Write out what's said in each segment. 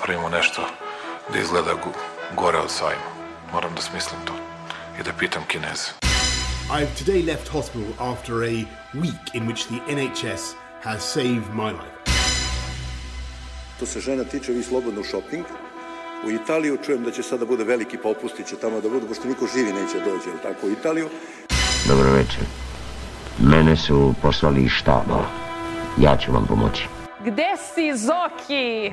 napravimo nešto da izgleda gore od sajma. Moram da smislim to i da pitam Kineze. I've today left hospital after a week in which the NHS has saved my life. To se žena tiče, vi slobodno shopping. U Italiju čujem da će sada bude veliki popusti, će tamo da budu, pošto niko živi neće dođe, ali tako, u Italiju. Dobro večer. Mene su poslali iz štaba. Ja ću vam pomoći. Gde si, Zoki?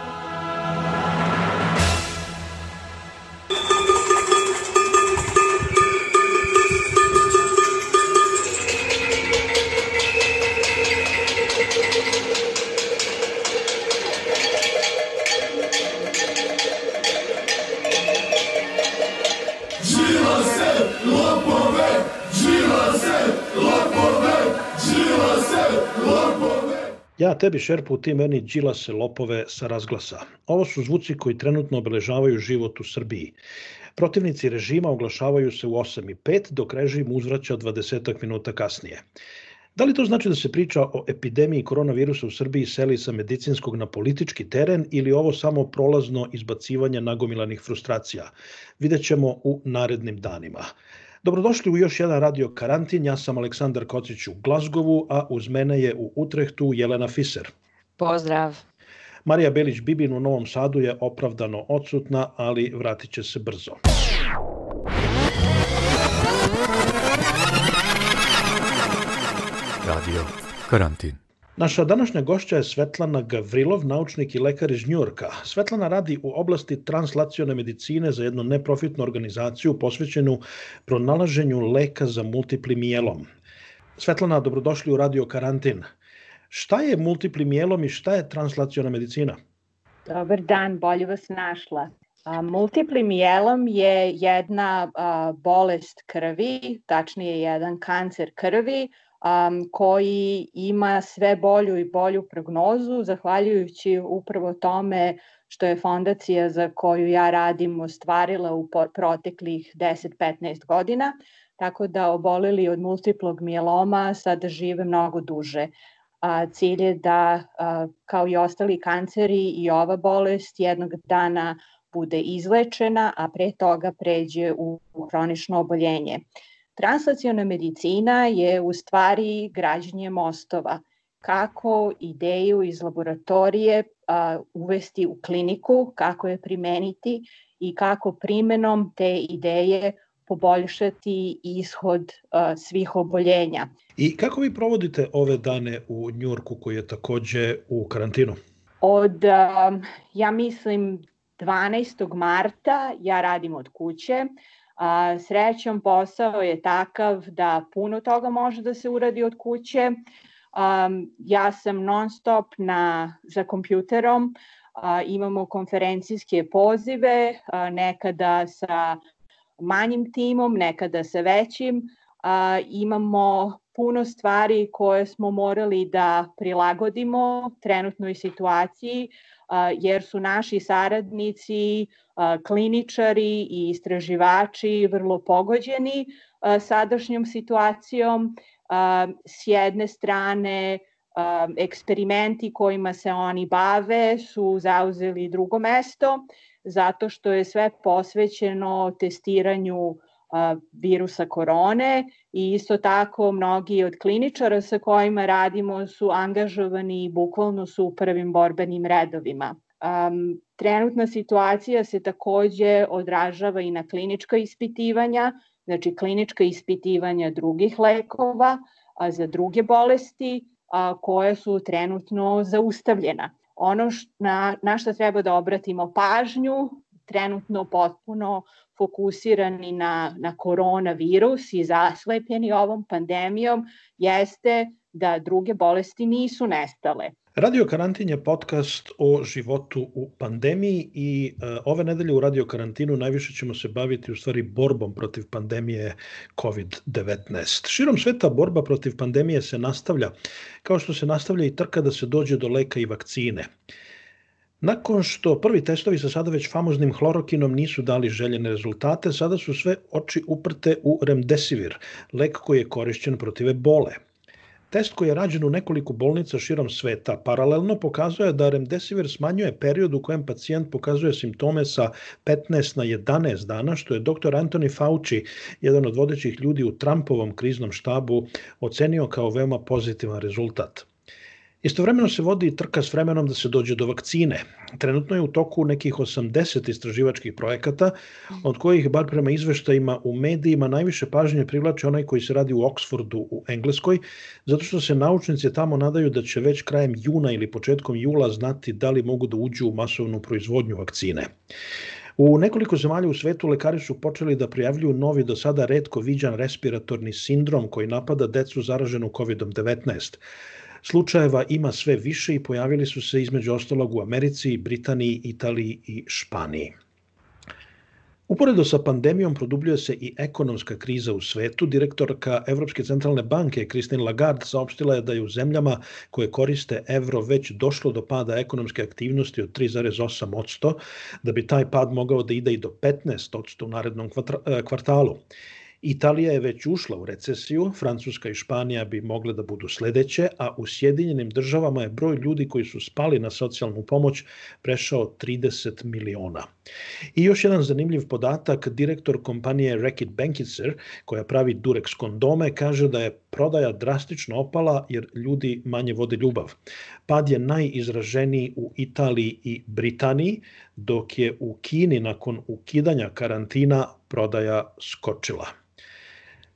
tebi šerpu, ti meni se lopove sa razglasa. Ovo su zvuci koji trenutno obeležavaju život u Srbiji. Protivnici režima oglašavaju se u 8 i 5, dok režim uzvraća 20 minuta kasnije. Da li to znači da se priča o epidemiji koronavirusa u Srbiji seli sa medicinskog na politički teren ili ovo samo prolazno izbacivanje nagomilanih frustracija? Videćemo u narednim danima. Dobrodošli u još jedan radio karantin. Ja sam Aleksandar Kocić u Glazgovu, a uz mene je u Utrehtu Jelena Fiser. Pozdrav. Marija Belić-Bibin u Novom Sadu je opravdano odsutna, ali vratit će se brzo. Radio Karantin. Naša današnja gošća je Svetlana Gavrilov, naučnik i lekar iz Njurka. Svetlana radi u oblasti translacione medicine za jednu neprofitnu organizaciju posvećenu pronalaženju leka za multipli mijelom. Svetlana, dobrodošli u Radio Karantin. Šta je multipli mijelom i šta je translaciona medicina? Dobar dan, bolje vas našla. A, multipli mijelom je jedna a, bolest krvi, tačnije jedan kancer krvi, um, koji ima sve bolju i bolju prognozu, zahvaljujući upravo tome što je fondacija za koju ja radim ostvarila u proteklih 10-15 godina, tako da oboleli od multiplog mijeloma sada žive mnogo duže. A, cilj je da, a, kao i ostali kanceri, i ova bolest jednog dana bude izlečena, a pre toga pređe u hronično oboljenje. Translaciona medicina je u stvari građenje mostova. Kako ideju iz laboratorije a, uvesti u kliniku, kako je primeniti i kako primenom te ideje poboljšati ishod a, svih oboljenja. I kako vi provodite ove dane u Njurku koji je takođe u karantinu? Od, a, ja mislim, 12. marta ja radim od kuće. A, srećom posao je takav da puno toga može da se uradi od kuće. A, ja sam non stop na, za kompjuterom, a, imamo konferencijske pozive, a, nekada sa manjim timom, nekada sa većim. A, imamo puno stvari koje smo morali da prilagodimo trenutnoj situaciji, jer su naši saradnici, kliničari i istraživači vrlo pogođeni sadašnjom situacijom. S jedne strane, eksperimenti kojima se oni bave su zauzeli drugo mesto, zato što je sve posvećeno testiranju virusa korone i isto tako mnogi od kliničara sa kojima radimo su angažovani i bukvalno su u prvim borbenim redovima. Um, trenutna situacija se takođe odražava i na klinička ispitivanja, znači klinička ispitivanja drugih lekova a, za druge bolesti a, koje su trenutno zaustavljena. Ono š, na, na što treba da obratimo pažnju trenutno potpuno fokusirani na, na koronavirus i zaslepljeni ovom pandemijom jeste da druge bolesti nisu nestale. Radio Karantin je podcast o životu u pandemiji i uh, ove nedelje u Radio Karantinu najviše ćemo se baviti u stvari borbom protiv pandemije COVID-19. Širom sveta borba protiv pandemije se nastavlja kao što se nastavlja i trka da se dođe do leka i vakcine. Nakon što prvi testovi sa sada već famoznim hlorokinom nisu dali željene rezultate, sada su sve oči uprte u remdesivir, lek koji je korišćen protiv ebole. Test koji je rađen u nekoliko bolnica širom sveta paralelno pokazuje da remdesivir smanjuje period u kojem pacijent pokazuje simptome sa 15 na 11 dana, što je dr. Anthony Fauci, jedan od vodećih ljudi u Trumpovom kriznom štabu, ocenio kao veoma pozitivan rezultat. Istovremeno se vodi trka s vremenom da se dođe do vakcine. Trenutno je u toku nekih 80 istraživačkih projekata, od kojih, bar prema izveštajima u medijima, najviše pažnje privlače onaj koji se radi u Oksfordu u Engleskoj, zato što se naučnici tamo nadaju da će već krajem juna ili početkom jula znati da li mogu da uđu u masovnu proizvodnju vakcine. U nekoliko zemalja u svetu lekari su počeli da prijavljuju novi do sada redko viđan respiratorni sindrom koji napada decu zaraženu COVID-19. Slučajeva ima sve više i pojavili su se između ostalog u Americi, Britaniji, Italiji i Španiji. Uporedo sa pandemijom produbljuje se i ekonomska kriza u svetu. Direktorka Evropske centralne banke Christine Lagarde saopštila je da je u zemljama koje koriste evro već došlo do pada ekonomske aktivnosti od 3,8%, da bi taj pad mogao da ide i do 15% u narednom kvartalu. Italija je već ušla u recesiju, Francuska i Španija bi mogle da budu sledeće, a u Sjedinjenim državama je broj ljudi koji su spali na socijalnu pomoć prešao 30 miliona. I još jedan zanimljiv podatak, direktor kompanije Reckitt Benckiser, koja pravi Durex kondome, kaže da je prodaja drastično opala jer ljudi manje vode ljubav. Pad je najizraženiji u Italiji i Britaniji, dok je u Kini nakon ukidanja karantina prodaja skočila.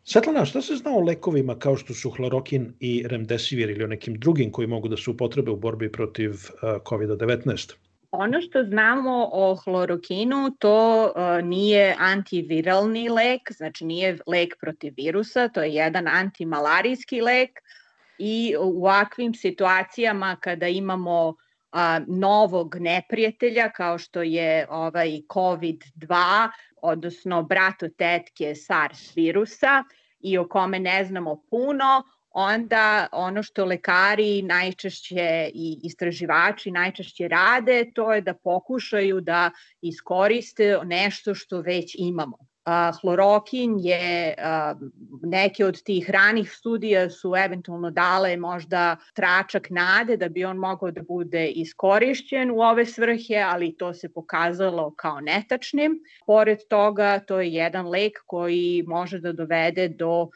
Svetlana, šta se zna o lekovima kao što su hlorokin i remdesivir ili o nekim drugim koji mogu da se upotrebe u borbi protiv COVID-19? Ono što znamo o hlorokinu, to uh, nije antiviralni lek, znači nije lek protiv virusa, to je jedan antimalarijski lek i u ovakvim situacijama kada imamo a, novog neprijatelja kao što je ovaj COVID-2, odnosno brato tetke SARS virusa i o kome ne znamo puno, onda ono što lekari najčešće i istraživači najčešće rade, to je da pokušaju da iskoriste nešto što već imamo. Hlorokin je, neke od tih ranih studija su eventualno dale možda tračak nade da bi on mogao da bude iskorišćen u ove svrhe, ali to se pokazalo kao netačnim. Pored toga, to je jedan lek koji može da dovede do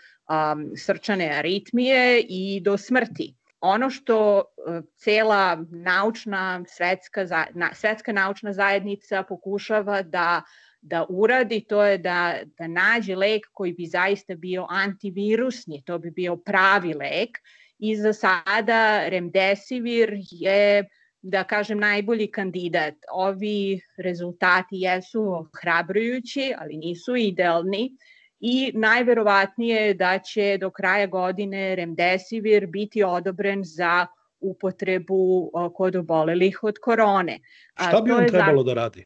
srčane aritmije i do smrti ono što cela naučna svetska, svetska naučna zajednica pokušava da da uradi, to je da, da nađe lek koji bi zaista bio antivirusni, to bi bio pravi lek i za sada remdesivir je da kažem najbolji kandidat. Ovi rezultati jesu hrabrujući, ali nisu idealni i najverovatnije je da će do kraja godine remdesivir biti odobren za upotrebu kod obolelih od korone. Šta bi on trebalo za... da radi?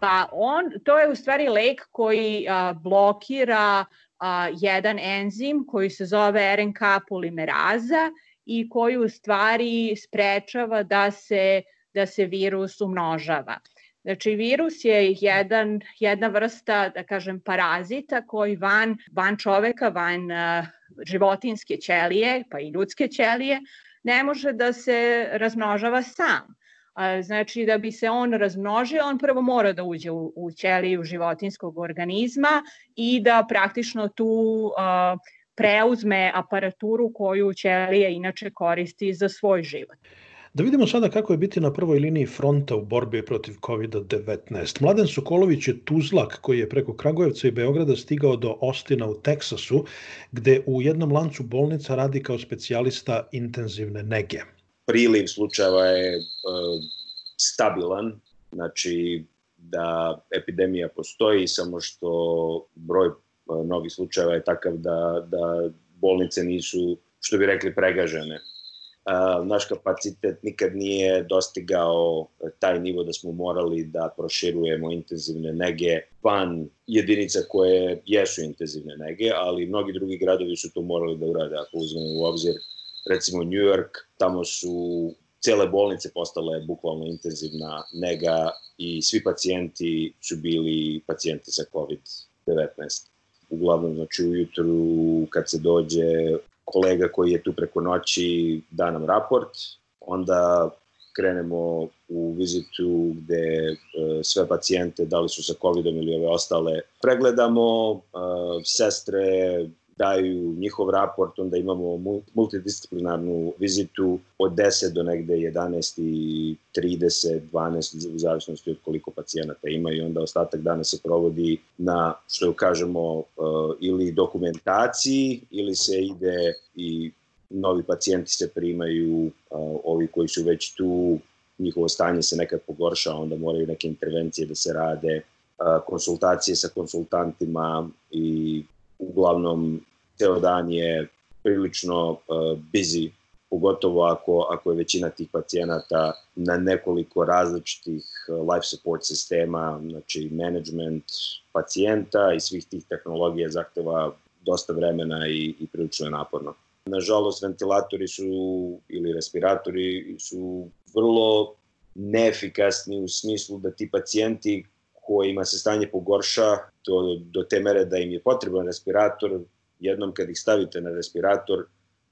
Pa on, to je u stvari lek koji a, blokira a, jedan enzim koji se zove RNK polimeraza i koji u stvari sprečava da se, da se virus umnožava. Znači, virus je jedan, jedna vrsta, da kažem, parazita koji van, van čoveka, van uh, životinske ćelije, pa i ljudske ćelije, ne može da se razmnožava sam. Znači, da bi se on razmnožio, on prvo mora da uđe u, ćeliju životinskog organizma i da praktično tu preuzme aparaturu koju ćelija inače koristi za svoj život. Da vidimo sada kako je biti na prvoj liniji fronta u borbi protiv COVID-19. Mladen Sokolović je tuzlak koji je preko Kragujevca i Beograda stigao do Ostina u Teksasu, gde u jednom lancu bolnica radi kao specijalista intenzivne nege priliv slučajeva je e, stabilan, znači da epidemija postoji, samo što broj e, novih slučajeva je takav da, da bolnice nisu, što bi rekli, pregažene. Uh, naš kapacitet nikad nije dostigao taj nivo da smo morali da proširujemo intenzivne nege van jedinica koje jesu intenzivne nege, ali mnogi drugi gradovi su to morali da urade. Ako uzmemo u obzir recimo New York, tamo su cele bolnice postale bukvalno intenzivna nega i svi pacijenti su bili pacijenti sa COVID-19. Uglavnom, znači ujutru kad se dođe kolega koji je tu preko noći da nam raport, onda krenemo u vizitu gde uh, sve pacijente, da li su sa COVID-om ili ove ostale, pregledamo, uh, sestre daju njihov raport, onda imamo multidisciplinarnu vizitu od 10 do negde 11 i 30, 12, u zavisnosti od koliko pacijenata ima i onda ostatak dana se provodi na, što kažemo, uh, ili dokumentaciji ili se ide i novi pacijenti se primaju, ovi koji su već tu, njihovo stanje se nekad pogorša, onda moraju neke intervencije da se rade, konsultacije sa konsultantima i uglavnom ceo dan je prilično busy, pogotovo ako, ako je većina tih pacijenata na nekoliko različitih life support sistema, znači management pacijenta i svih tih tehnologija zahteva dosta vremena i, i prilično je naporno. Nažalost, ventilatori su ili respiratori su vrlo neefikasni u smislu da ti pacijenti kojima se stanje pogorša do, do te mere da im je potreban respirator, jednom kad ih stavite na respirator,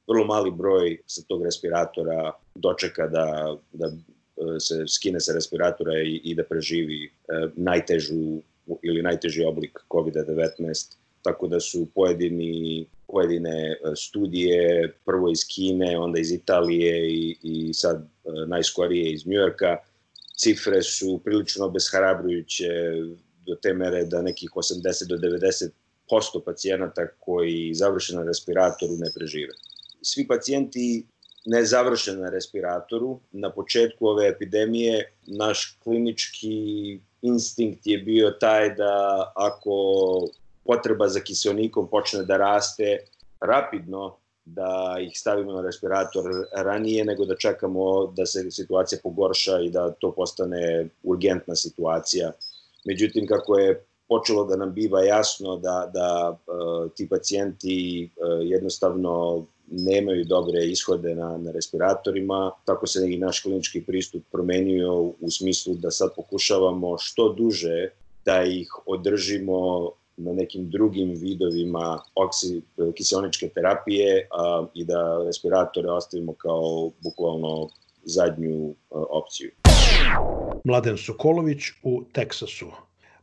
vrlo mali broj sa tog respiratora dočeka da, da e, se skine sa respiratora i, i da preživi e, najtežu ili najteži oblik COVID-19, tako da su pojedini pojedine e, studije, prvo iz Kine, onda iz Italije i, i sad e, najskorije iz Njujorka. Cifre su prilično besharabrujuće do te mere da nekih 80 do 90 posto pacijenata koji završe na respiratoru ne prežive. Svi pacijenti ne završe na respiratoru. Na početku ove epidemije naš klinički instinkt je bio taj da ako potreba za kiselnikom počne da raste rapidno, da ih stavimo na respirator ranije nego da čekamo da se situacija pogorša i da to postane urgentna situacija. Međutim, kako je počelo da nam biva jasno da, da uh, ti pacijenti uh, jednostavno nemaju dobre ishode na, na respiratorima, tako se i naš klinički pristup promenio u smislu da sad pokušavamo što duže da ih održimo na nekim drugim vidovima oksi, terapije a, i da respiratore ostavimo kao bukvalno zadnju a, opciju. Mladen Sokolović u Teksasu.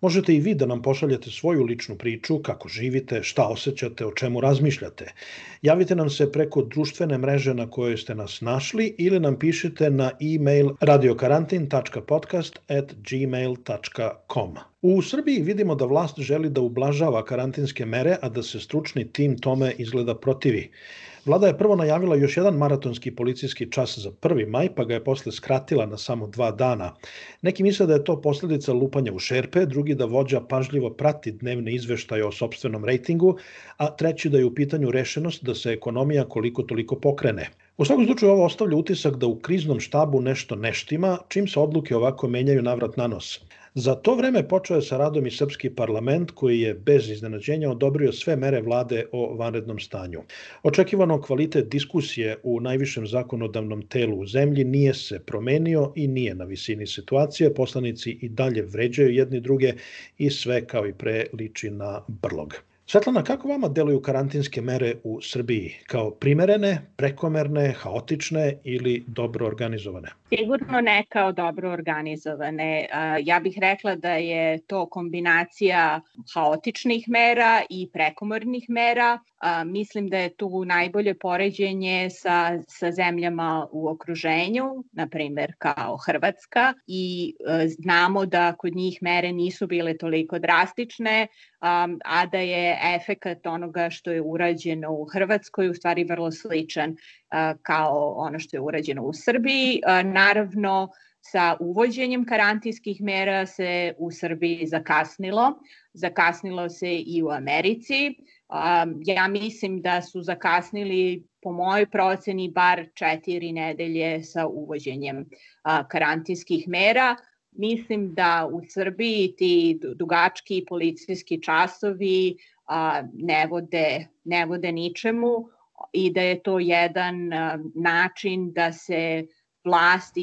Možete i vi da nam pošaljete svoju ličnu priču, kako živite, šta osjećate, o čemu razmišljate. Javite nam se preko društvene mreže na kojoj ste nas našli ili nam pišite na e-mail radiokarantin.podcast@gmail.com. U Srbiji vidimo da vlast želi da ublažava karantinske mere, a da se stručni tim tome izgleda protivi. Vlada je prvo najavila još jedan maratonski policijski čas za 1. maj, pa ga je posle skratila na samo dva dana. Neki misle da je to posledica lupanja u šerpe, drugi da vođa pažljivo prati dnevne izveštaje o sobstvenom rejtingu, a treći da je u pitanju rešenost da se ekonomija koliko toliko pokrene. U svakom slučaju ovo ostavlja utisak da u kriznom štabu nešto neštima, čim se odluke ovako menjaju navrat na nos. Za to vreme počeo je sa radom i srpski parlament koji je bez iznenađenja odobrio sve mere vlade o vanrednom stanju. Očekivano kvalitet diskusije u najvišem zakonodavnom telu u zemlji nije se promenio i nije na visini situacije. Poslanici i dalje vređaju jedni druge i sve kao i pre liči na brlog. Svetlana, kako vama deluju karantinske mere u Srbiji? Kao primerene, prekomerne, haotične ili dobro organizovane? Sigurno ne kao dobro organizovane. Ja bih rekla da je to kombinacija haotičnih mera i prekomornih mera. Mislim da je tu najbolje poređenje sa, sa zemljama u okruženju, na primer kao Hrvatska, i e, znamo da kod njih mere nisu bile toliko drastične, a da je efekat onoga što je urađeno u Hrvatskoj u stvari vrlo sličan kao ono što je urađeno u Srbiji. Naravno, sa uvođenjem karantinskih mera se u Srbiji zakasnilo. Zakasnilo se i u Americi. Ja mislim da su zakasnili po mojoj proceni bar četiri nedelje sa uvođenjem karantinskih mera. Mislim da u Srbiji ti dugački policijski časovi ne vode, ne vode ničemu i da je to jedan način da se vlast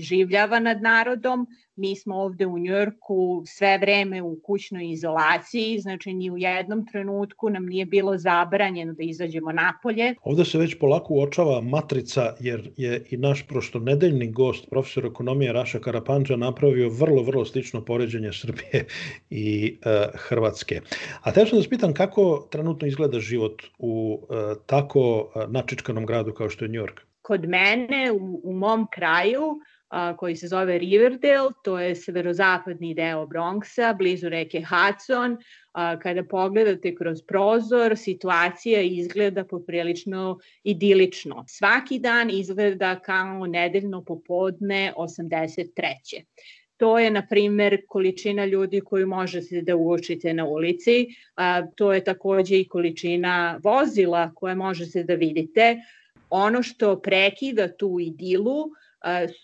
življava nad narodom, mi smo ovde u Njorku sve vreme u kućnoj izolaciji, znači ni u jednom trenutku nam nije bilo zabranjeno da izađemo napolje. Ovde se već polako uočava matrica, jer je i naš prošlonedeljni gost, profesor ekonomije Raša Karapanđa, napravio vrlo, vrlo slično poređenje Srbije i e, Hrvatske. A te sam da spitam kako trenutno izgleda život u e, tako e, načičkanom gradu kao što je Njork? Kod mene, u, u mom kraju, a, koji se zove Riverdale, to je severozapadni deo Bronxa, blizu reke Hudson. A, kada pogledate kroz prozor, situacija izgleda poprilično idilično. Svaki dan izgleda kao nedeljno popodne 83 to je, na primer, količina ljudi koju možete da uočite na ulici, a, to je takođe i količina vozila koje možete da vidite. Ono što prekida tu idilu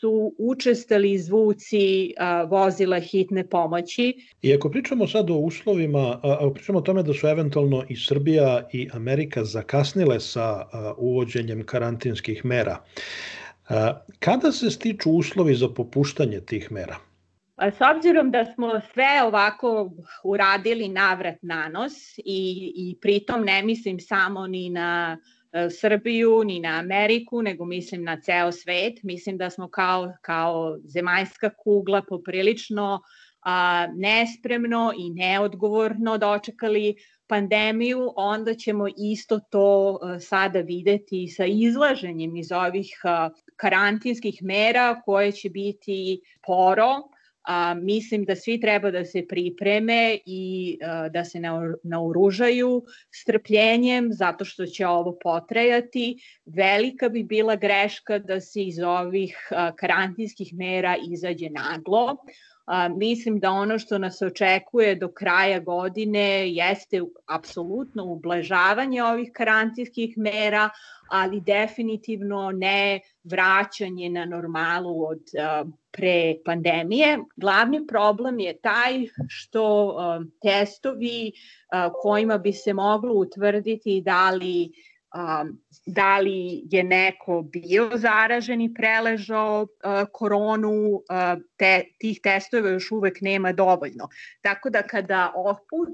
su učestali zvuci vozila hitne pomoći. I ako pričamo sad o uslovima, ako pričamo o tome da su eventualno i Srbija i Amerika zakasnile sa uvođenjem karantinskih mera, kada se stiču uslovi za popuštanje tih mera? S obzirom da smo sve ovako uradili navrat na nos i, i pritom ne mislim samo ni na uh, Srbiju, ni na Ameriku, nego mislim na ceo svet. Mislim da smo kao, kao zemaljska kugla poprilično a, nespremno i neodgovorno dočekali pandemiju, onda ćemo isto to a, sada videti sa izlaženjem iz ovih a, karantinskih mera koje će biti poro, a, mislim da svi treba da se pripreme i a, da se naoružaju strpljenjem zato što će ovo potrajati. Velika bi bila greška da se iz ovih a, karantinskih mera izađe naglo. A, mislim da ono što nas očekuje do kraja godine jeste apsolutno ublažavanje ovih karantinskih mera, ali definitivno ne vraćanje na normalu od pre pandemije. Glavni problem je taj što testovi kojima bi se moglo utvrditi da li um, da li je neko bio zaražen i preležao uh, koronu, uh, te, tih testova još uvek nema dovoljno. Tako da kada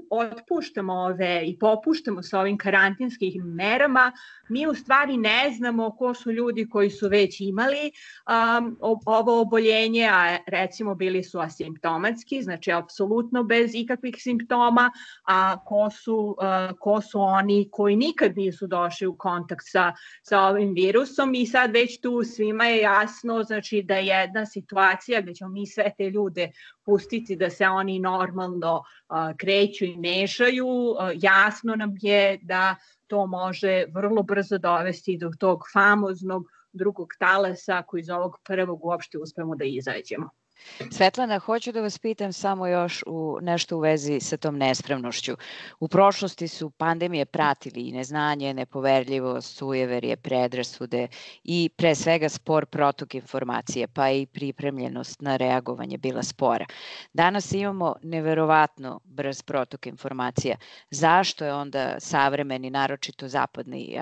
otpuštamo ove i popuštamo sa ovim karantinskim merama, mi u stvari ne znamo ko su ljudi koji su već imali um, ovo oboljenje, a recimo bili su asimptomatski, znači apsolutno bez ikakvih simptoma, a ko su, uh, ko su oni koji nikad nisu došli u kontakt sa, sa ovim virusom i sad već tu svima je jasno znači da je jedna situacija gde ćemo mi sve te ljude pustiti da se oni normalno uh, kreću i mešaju, uh, jasno nam je da to može vrlo brzo dovesti do tog famoznog drugog talasa koji iz ovog prvog uopšte uspemo da izađemo. Svetlana, hoću da vas pitam samo još u nešto u vezi sa tom nespremnošću. U prošlosti su pandemije pratili i neznanje, nepoverljivost, sujeverje, predrasude i pre svega spor protok informacije, pa i pripremljenost na reagovanje bila spora. Danas imamo neverovatno brz protok informacija. Zašto je onda savremeni, naročito zapadni,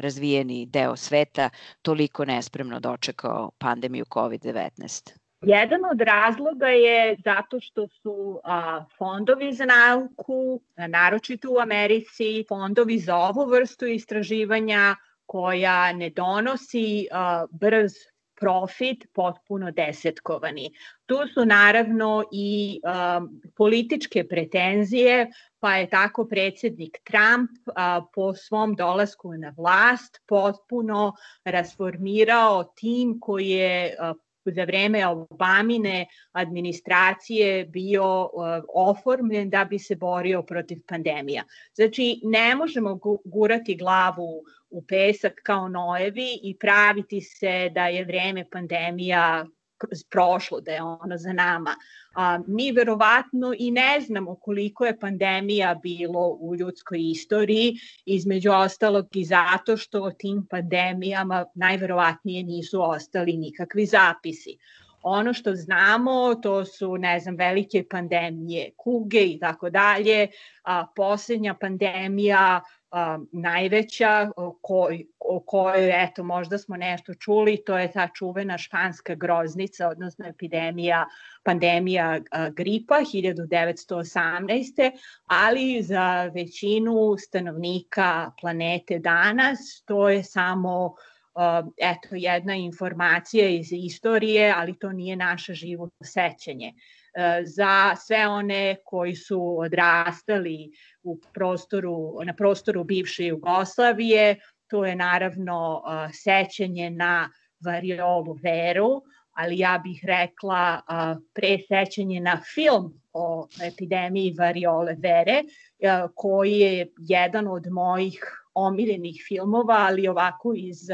razvijeni deo sveta toliko nespremno dočekao pandemiju COVID-19? Jedan od razloga je zato što su a, fondovi za nauku, naročito u Americi, fondovi za ovu vrstu istraživanja koja ne donosi a, brz profit potpuno desetkovani. Tu su naravno i um, političke pretenzije, pa je tako predsednik Trump a, po svom dolasku na vlast potpuno rasformirao tim koji je a, za vreme Obamine administracije bio uh, oformljen da bi se borio protiv pandemija. Znači, ne možemo gurati glavu u pesak kao nojevi i praviti se da je vreme pandemija prošlo, da je ono za nama. A, mi verovatno i ne znamo koliko je pandemija bilo u ljudskoj istoriji, između ostalog i zato što o tim pandemijama najverovatnije nisu ostali nikakvi zapisi. Ono što znamo, to su, ne znam, velike pandemije, kuge i tako dalje. A poslednja pandemija a, najveća o kojoj eto možda smo nešto čuli, to je ta čuvena španska groznica, odnosno epidemija, pandemija a, gripa 1918. Ali za većinu stanovnika planete danas to je samo eto jedna informacija iz istorije, ali to nije naše živo sećanje. Za sve one koji su odrastali u prostoru, na prostoru bivše Jugoslavije, to je naravno sećanje na variolu veru, ali ja bih rekla pre sećanje na film o epidemiji variole vere, koji je jedan od mojih omiljenih filmova, ali ovako iz,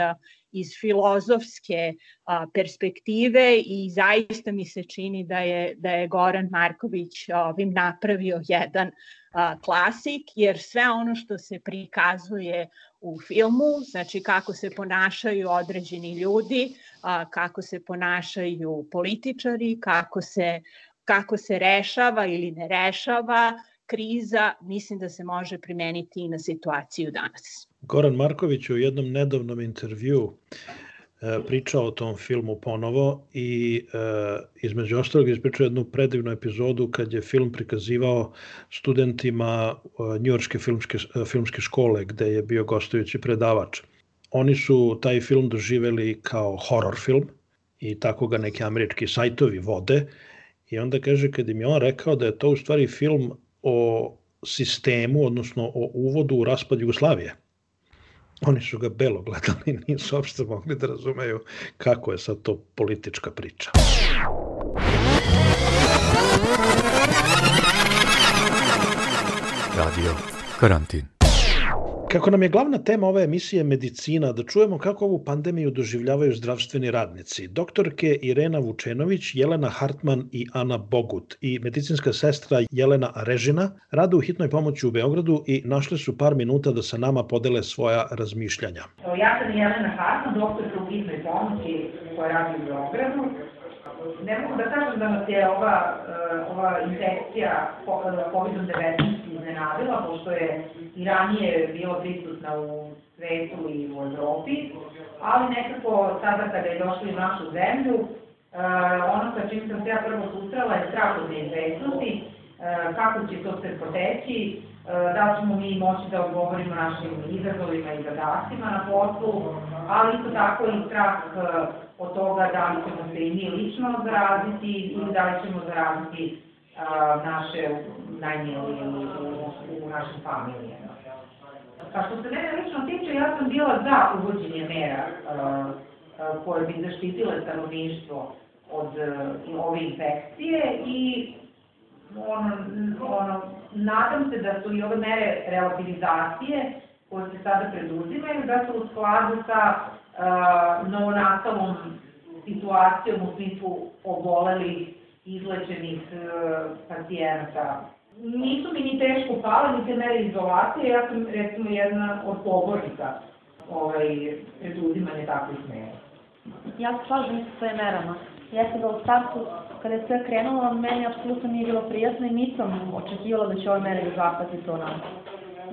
iz filozofske a, perspektive i zaista mi se čini da je, da je Goran Marković ovim napravio jedan a, klasik, jer sve ono što se prikazuje u filmu, znači kako se ponašaju određeni ljudi, a, kako se ponašaju političari, kako se, kako se rešava ili ne rešava kriza, mislim da se može primeniti i na situaciju danas. Goran Marković u jednom nedavnom intervju e, pričao o tom filmu ponovo i e, između ostalog ispričao jednu predivnu epizodu kad je film prikazivao studentima e, Njujorske filmske, filmske škole gde je bio gostujući predavač. Oni su taj film doživeli kao horror film i tako ga neki američki sajtovi vode i onda kaže kad im je on rekao da je to u stvari film o sistemu, odnosno o uvodu u raspad Jugoslavije. Oni su ga belo gledali, nisu uopšte mogli da razumeju kako je sad to politička priča. Radio Karantin. Kako nam je glavna tema ove emisije medicina, da čujemo kako ovu pandemiju doživljavaju zdravstveni radnici. Doktorke Irena Vučenović, Jelena Hartman i Ana Bogut i medicinska sestra Jelena Režina rade u hitnoj pomoći u Beogradu i našle su par minuta da sa nama podele svoja razmišljanja. Ja sam Jelena Hartman, doktorka u hitnoj pomoći koja radi u Beogradu. Ne mogu da kažem da nas je ova, ova infekcija COVID-19 iznenadila, pošto je i ranije bila prisutna u svetu i u Evropi, ali nekako sada kada je došla u našu zemlju, ono sa čim sam se ja prvo susrela je strah od neizvestnosti, kako će to se poteći, da ćemo mi moći da odgovorimo našim izazovima i zadacima na poslu, ali isto tako i strah od toga da li ćemo se i mi lično zaraziti ili da li ćemo zaraziti naše najmilije u, u, u našim familijama. A što se mene lično tiče, ja sam bila za uvođenje mera koje bi zaštitile stanovništvo od ove infekcije i ono, ono, nadam se da su i ove mere relativizacije koje se sada preduzimaju, da su u skladu sa uh, novonastalom situacijom u smislu obolelih izlečenih e, pacijenata. Nisu mi ni teško pale, ni te mere izolacije, ja sam recimo jedna od pobornika ovaj, preduzimanja takvih mera. Ja se slažem sa svojim merama. Jeste da u startu, kada je sve krenulo, meni apsolutno nije bilo prijatno i nisam očekivala da će ove mere da zahvati to nam.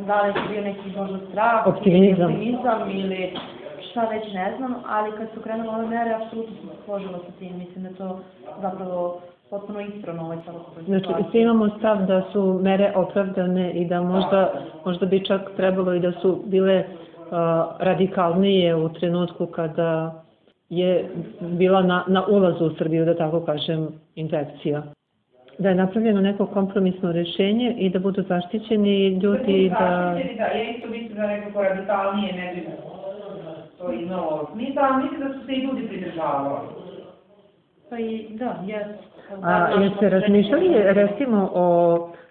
Da li je bio neki možda strah, optimizam, optimizam ili šta već ne znam, ali kad su krenule ove mere, apsolutno sam se složila sa tim. Mislim da to zapravo potpuno ispravno ovaj situaciji. Znači, svi imamo stav da su mere opravdane i da možda, možda bi čak trebalo i da su bile uh, radikalnije u trenutku kada je bila na, na ulazu u Srbiju, da tako kažem, infekcija. Da je napravljeno neko kompromisno rešenje i da budu zaštićeni ljudi da... Zaštićeni, da, ja isto mislim da nekako radikalnije ne bi to imalo smisla, ali mislim da su se i ljudi pridržavali. Pa i, da, jes. A jeste razmišljali recimo o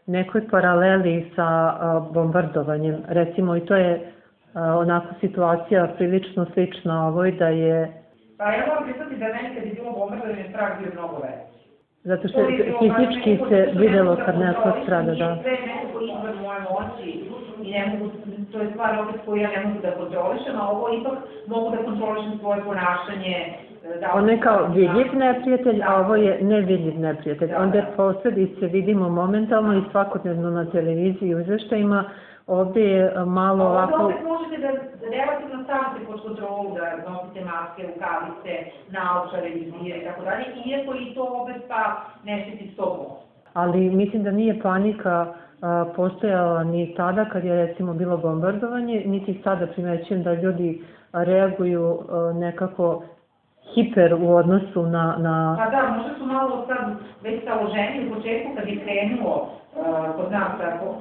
nekoj paraleli sa a, bombardovanjem? Recimo i to je a, onako situacija prilično slična ovoj da je... Pa ja moram priznati da meni kad je bilo bombardovanje strah bio mnogo veći. Zato što fizički se videlo kad neko strada, da. Sve nekako izvan moje moći i ne mogu, to je stvar opet koju ja ne mogu da kontrolišem, a ovo ipak mogu da kontrolišem svoje ponašanje, ono je kao vidljiv neprijatelj, a ovo je nevidljiv neprijatelj. Da, Onda posledice vidimo momentalno i svakodnevno na televiziji i izveštajima ovde je malo ovako... Ovde opet možete da relativno stavite pod kontrolu, da nosite maske, rukavice, naočare, vizire i tako dalje, iako i to opet pa ne štiti 100%. Ali mislim da nije panika postojala ni tada kad je recimo bilo bombardovanje, niti sada primećujem da ljudi reaguju nekako hiper u odnosu na... na... Pa da, možda su malo sad već loženi u početku kad je krenulo uh, kod nas sa, ko,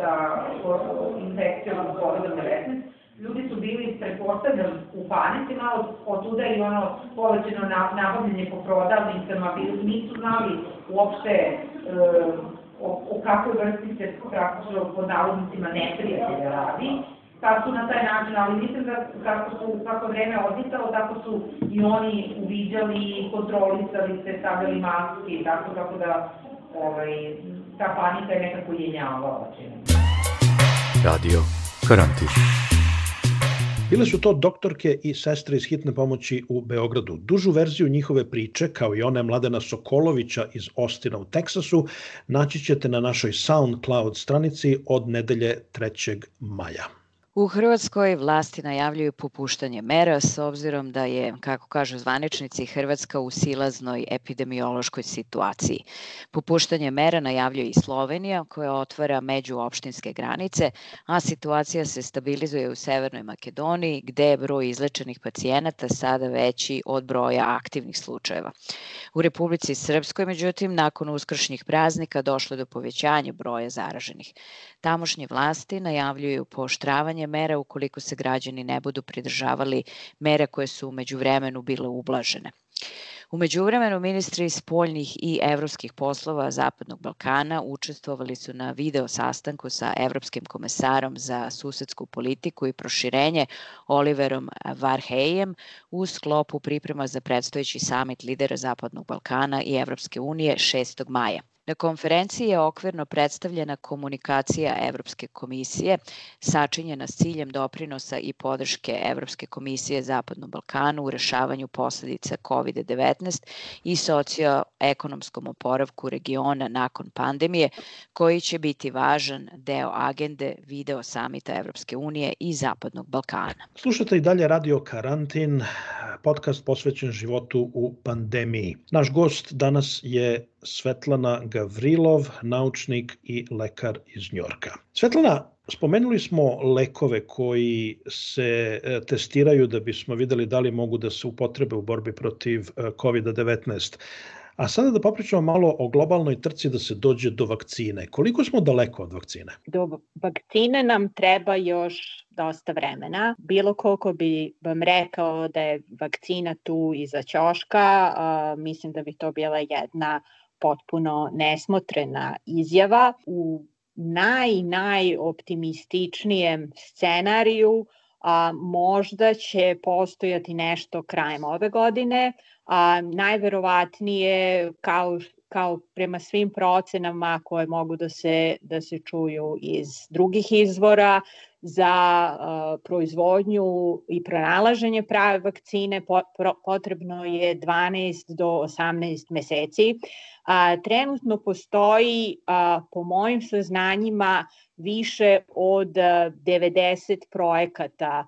sa infekcijom COVID-19, ljudi su bili, pretpostavljam, u panici malo od tuda i ono povećeno nabavljanje po prodavnicama, bili, nisu znali uopšte uh, o, o kakvoj vrsti se praktično pod navodnicima neprijatelja radi pa su na taj način, ali mislim da kako su, kako vreme odmicalo, tako su i oni uviđali, kontrolisali se, stavljali maske i tako, tako da ovaj, ta panika je nekako jenjavala. Radio Karantin. Bile su to doktorke i sestre iz hitne pomoći u Beogradu. Dužu verziju njihove priče, kao i one Mladena Sokolovića iz Ostina u Teksasu, naći ćete na našoj SoundCloud stranici od nedelje 3. maja. U Hrvatskoj vlasti najavljuju popuštanje mera s obzirom da je, kako kažu zvaničnici, Hrvatska u silaznoj epidemiološkoj situaciji. Popuštanje mera najavljuje i Slovenija koja otvara međuopštinske granice, a situacija se stabilizuje u Severnoj Makedoniji gde je broj izlečenih pacijenata sada veći od broja aktivnih slučajeva. U Republici Srpskoj, međutim, nakon uskršnjih praznika došlo do povećanja broja zaraženih. Tamošnje vlasti najavljuju pooštravanje mera ukoliko se građani ne budu pridržavali mere koje su umeđu vremenu bile ublažene. Umeđu vremenu ministri spoljnih i evropskih poslova Zapadnog Balkana učestvovali su na video sastanku sa evropskim komesarom za susedsku politiku i proširenje Oliverom Varhejem u sklopu priprema za predstojeći samit lidera Zapadnog Balkana i Evropske unije 6. maja. Na konferenciji je okvirno predstavljena komunikacija Evropske komisije, sačinjena s ciljem doprinosa i podrške Evropske komisije Zapadnom Balkanu u rešavanju posledica COVID-19 i socioekonomskom oporavku regiona nakon pandemije, koji će biti važan deo agende video samita Evropske unije i Zapadnog Balkana. Slušate i dalje Radio Karantin, podcast posvećen životu u pandemiji. Naš gost danas je Svetlana Gavrilov, naučnik i lekar iz Njorka. Svetlana, spomenuli smo lekove koji se e, testiraju da bismo videli da li mogu da se upotrebe u borbi protiv e, COVID-19. A sada da popričamo malo o globalnoj trci da se dođe do vakcine. Koliko smo daleko od vakcine? Do vakcine nam treba još dosta vremena. Bilo koliko bi vam rekao da je vakcina tu iza ćoška, mislim da bi to bila jedna potpuno nesmotrena izjava. U naj, najoptimističnijem scenariju a, možda će postojati nešto krajem ove godine, a najverovatnije kao kao prema svim procenama koje mogu da se, da se čuju iz drugih izvora, za proizvodnju i pronalaženje prave vakcine potrebno je 12 do 18 meseci. Trenutno postoji, po mojim saznanjima, više od 90 projekata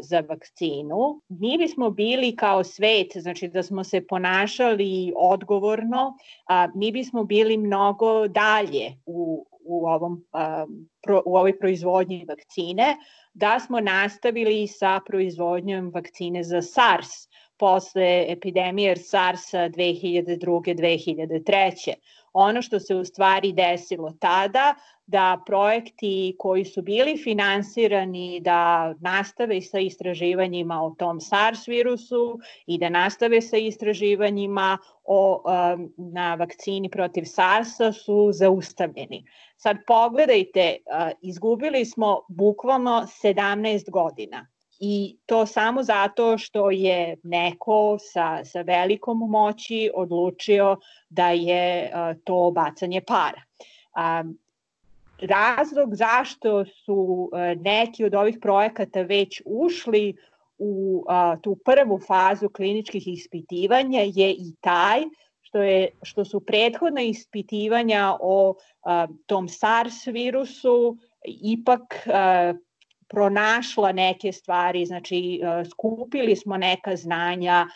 za vakcinu. Mi bismo bili kao svet, znači da smo se ponašali odgovorno, a, mi bismo bili mnogo dalje u, u, ovom, a, pro, u ovoj proizvodnji vakcine, da smo nastavili sa proizvodnjom vakcine za SARS posle epidemije SARS-a 2002-2003. Ono što se u stvari desilo tada, da projekti koji su bili finansirani da nastave sa istraživanjima o tom SARS virusu i da nastave sa istraživanjima o, um, na vakcini protiv SARS-a su zaustavljeni. Sad pogledajte, uh, izgubili smo bukvalno 17 godina i to samo zato što je neko sa, sa velikom moći odlučio da je uh, to bacanje para. Um, razlog zašto su uh, neki od ovih projekata već ušli u uh, tu prvu fazu kliničkih ispitivanja je i taj što, je, što su prethodna ispitivanja o uh, tom SARS virusu ipak pronašla neke stvari, znači skupili smo neka znanja,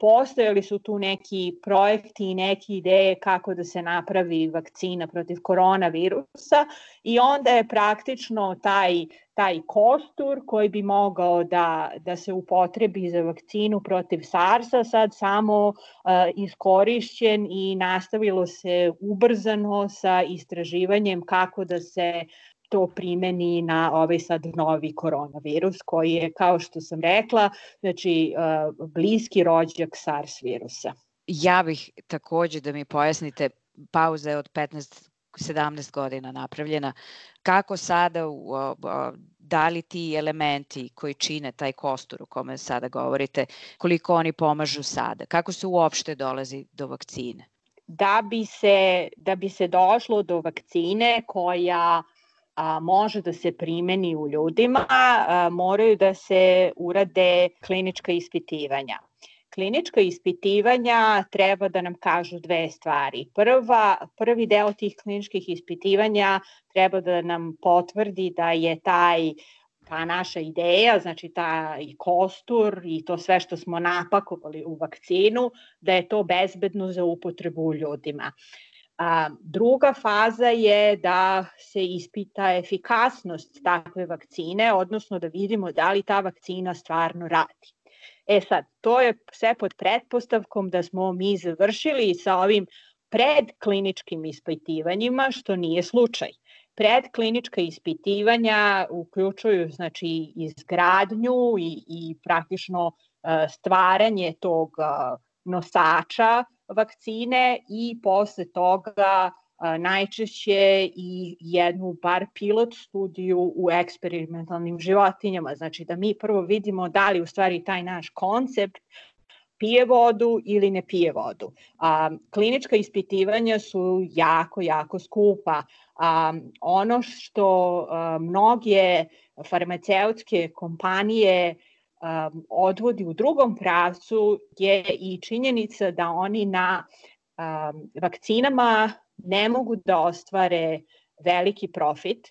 postojali su tu neki projekti i neke ideje kako da se napravi vakcina protiv koronavirusa i onda je praktično taj, taj kostur koji bi mogao da, da se upotrebi za vakcinu protiv SARS-a sad samo uh, iskorišćen i nastavilo se ubrzano sa istraživanjem kako da se to primeni na ovaj sad novi koronavirus koji je, kao što sam rekla, znači bliski rođak SARS virusa. Ja bih takođe da mi pojasnite, pauza je od 15 17 godina napravljena. Kako sada, da li ti elementi koji čine taj kostur o kome sada govorite, koliko oni pomažu sada? Kako se uopšte dolazi do vakcine? Da bi se, da bi se došlo do vakcine koja a, može da se primeni u ljudima, a, moraju da se urade klinička ispitivanja. Klinička ispitivanja treba da nam kažu dve stvari. Prva, prvi deo tih kliničkih ispitivanja treba da nam potvrdi da je taj ta naša ideja, znači taj kostur i to sve što smo napakovali u vakcinu, da je to bezbedno za upotrebu u ljudima. A, druga faza je da se ispita efikasnost takve vakcine, odnosno da vidimo da li ta vakcina stvarno radi. E sad, to je sve pod pretpostavkom da smo mi završili sa ovim predkliničkim ispitivanjima, što nije slučaj. Predklinička ispitivanja uključuju znači izgradnju i, i praktično stvaranje tog nosača vakcine i posle toga najčešće i jednu bar pilot studiju u eksperimentalnim životinjama. Znači da mi prvo vidimo da li u stvari taj naš koncept pije vodu ili ne pije vodu. A, klinička ispitivanja su jako, jako skupa. A, ono što a, mnoge farmaceutske kompanije um, odvodi u drugom pravcu je i činjenica da oni na um, vakcinama ne mogu da ostvare veliki profit.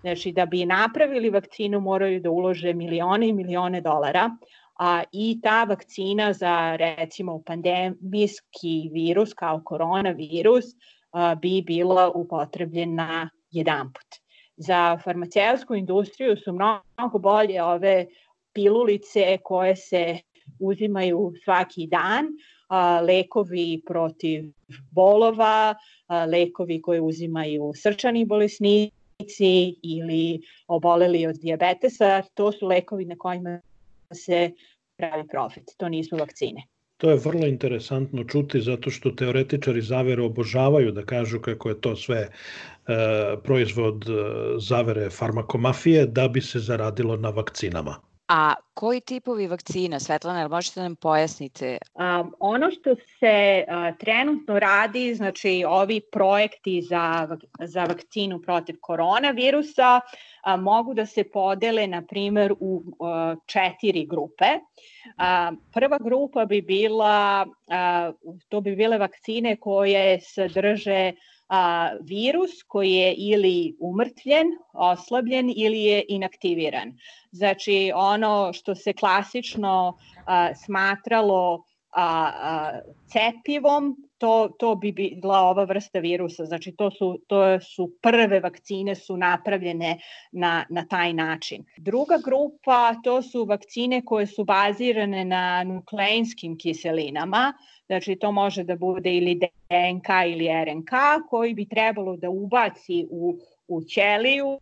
Znači da bi napravili vakcinu moraju da ulože milione i milione dolara, a i ta vakcina za recimo pandemijski virus kao koronavirus a, bi bila upotrebljena jedan put. Za farmaceutsku industriju su mnogo bolje ove pilulice koje se uzimaju svaki dan, a, lekovi protiv bolova, lekovi koje uzimaju srčani bolesnici ili oboleli od diabetesa, to su lekovi na kojima se pravi profit, to nisu vakcine. To je vrlo interesantno čuti zato što teoretičari zavere obožavaju da kažu kako je to sve e, proizvod e, zavere farmakomafije da bi se zaradilo na vakcinama. A koji tipovi vakcina, Svetlana, ili možete da nam pojasnite? Um, ono što se uh, trenutno radi, znači ovi projekti za, za vakcinu protiv koronavirusa uh, mogu da se podele, na primer, u uh, četiri grupe. Uh, prva grupa bi bila, uh, to bi bile vakcine koje sadrže uh, a, virus koji je ili umrtvljen, oslabljen ili je inaktiviran. Znači ono što se klasično a, smatralo a, a, cepivom, to, to bi bila ova vrsta virusa. Znači to su, to su prve vakcine su napravljene na, na taj način. Druga grupa to su vakcine koje su bazirane na nukleinskim kiselinama, Znači, to može da bude ili DNK ili RNK, koji bi trebalo da ubaci u, u ćeliju uh,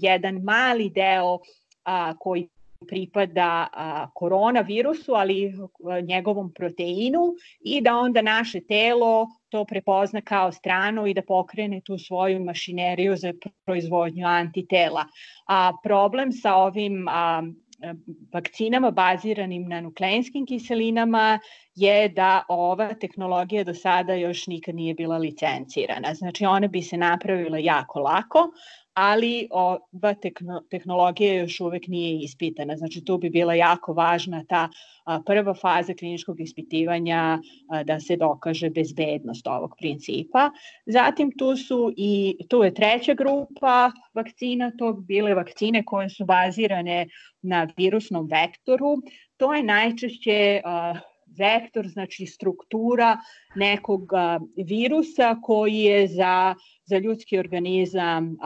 jedan mali deo uh, koji pripada koronavirusu, ali njegovom proteinu i da onda naše telo to prepozna kao strano i da pokrene tu svoju mašineriju za proizvodnju antitela. A problem sa ovim a, vakcinama baziranim na nukleinskim kiselinama je da ova tehnologija do sada još nikad nije bila licencirana. Znači ona bi se napravila jako lako, ali ova tehnologija još uvek nije ispitana. Znači tu bi bila jako važna ta prva faza kliničkog ispitivanja da se dokaže bezbednost ovog principa. Zatim tu su i tu je treća grupa vakcina, to bi bile vakcine koje su bazirane na virusnom vektoru. To je najčešće vektor, znači struktura nekog virusa koji je za, za ljudski organizam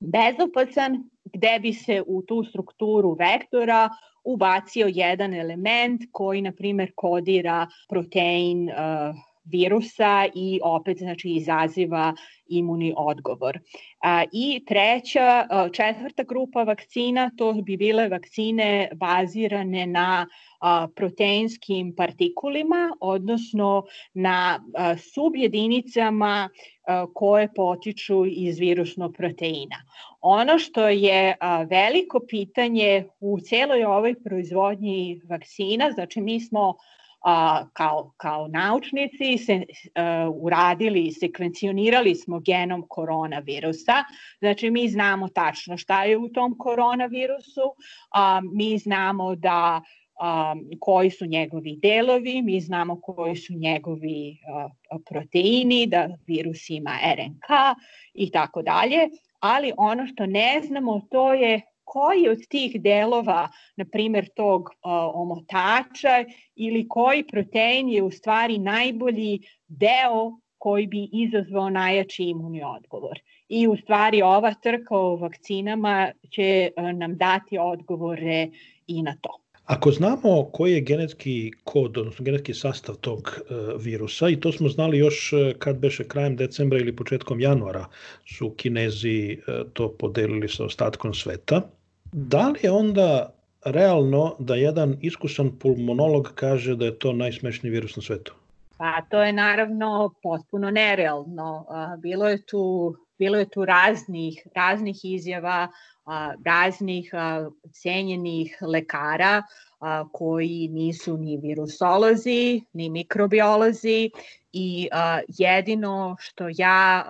bezopacan, gde bi se u tu strukturu vektora ubacio jedan element koji, na primer, kodira protein uh, virusa i opet znači izaziva imuni odgovor. A, I treća, četvrta grupa vakcina, to bi bile vakcine bazirane na a, proteinskim partikulima, odnosno na a, subjedinicama a, koje potiču iz virusnog proteina. Ono što je a, veliko pitanje u celoj ovoj proizvodnji vakcina, znači mi smo a, kao, kao naučnici se a, uradili, sekvencionirali smo genom koronavirusa. Znači mi znamo tačno šta je u tom koronavirusu, a, mi znamo da a, koji su njegovi delovi, mi znamo koji su njegovi a, proteini, da virus ima RNK i tako dalje, ali ono što ne znamo to je koji od tih delova, na primer tog uh, omotača ili koji protein je u stvari najbolji deo koji bi izazvao najjači imunni odgovor. I u stvari ova trka o vakcinama će nam dati odgovore i na to. Ako znamo koji je genetski kod, odnosno genetski sastav tog uh, virusa, i to smo znali još kad beše krajem decembra ili početkom januara, su Kinezi uh, to podelili sa ostatkom sveta, Da li je onda realno da jedan iskusan pulmonolog kaže da je to najsmešniji virus na svetu? Pa to je naravno potpuno nerealno. Bilo je tu, bilo je tu raznih, raznih izjava, raznih cenjenih lekara koji nisu ni virusolozi, ni mikrobiolozi i jedino što ja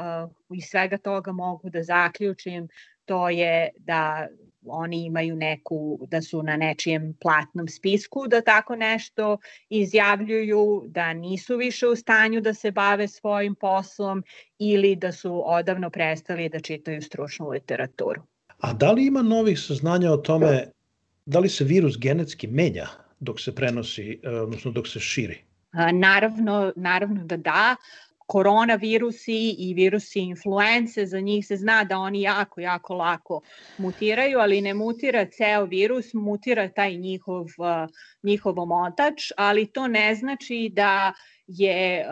iz svega toga mogu da zaključim to je da oni imaju neku, da su na nečijem platnom spisku, da tako nešto izjavljuju, da nisu više u stanju da se bave svojim poslom ili da su odavno prestali da čitaju stručnu literaturu. A da li ima novih saznanja o tome da li se virus genetski menja dok se prenosi, e, odnosno dok se širi? Naravno, naravno da da koronavirusi i virusi influence, za njih se zna da oni jako, jako lako mutiraju, ali ne mutira ceo virus, mutira taj njihov, njihov omotač, ali to ne znači da je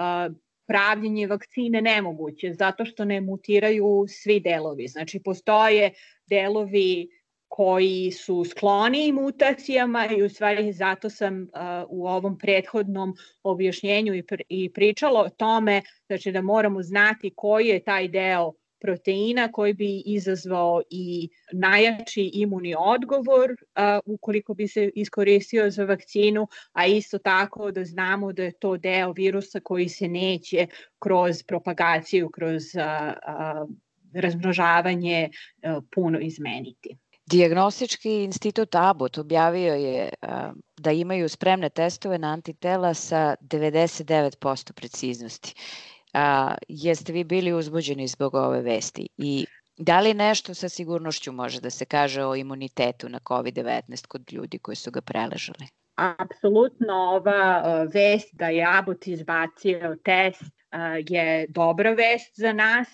pravljenje vakcine nemoguće, zato što ne mutiraju svi delovi. Znači, postoje delovi koji su skloni mutacijama i u stvari zato sam uh, u ovom prethodnom objašnjenju i, pr i o tome znači da moramo znati koji je taj deo proteina koji bi izazvao i najjači imunni odgovor uh, ukoliko bi se iskoristio za vakcinu, a isto tako da znamo da je to deo virusa koji se neće kroz propagaciju, kroz uh, uh, razmnožavanje uh, puno izmeniti. Dijagnostički institut Abbott objavio je da imaju spremne testove na antitela sa 99% preciznosti. Jeste vi bili uzbuđeni zbog ove vesti i da li nešto sa sigurnošću može da se kaže o imunitetu na COVID-19 kod ljudi koji su ga preležali? Apsolutno ova vest da je Abbott izbacio test je dobra vest za nas.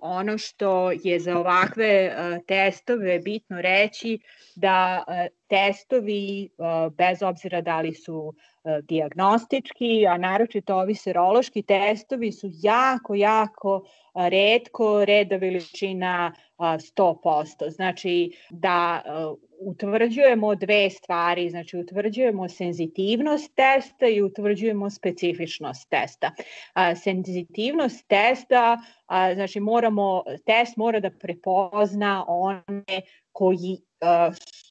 Ono što je za ovakve testove bitno reći da testovi, bez obzira da li su diagnostički, a naročito ovi serološki testovi su jako, jako redko reda veličina 100%. Znači da utvrđujemo dve stvari, znači utvrđujemo senzitivnost testa i utvrđujemo specifičnost testa. senzitivnost testa, znači moramo, test mora da prepozna one koji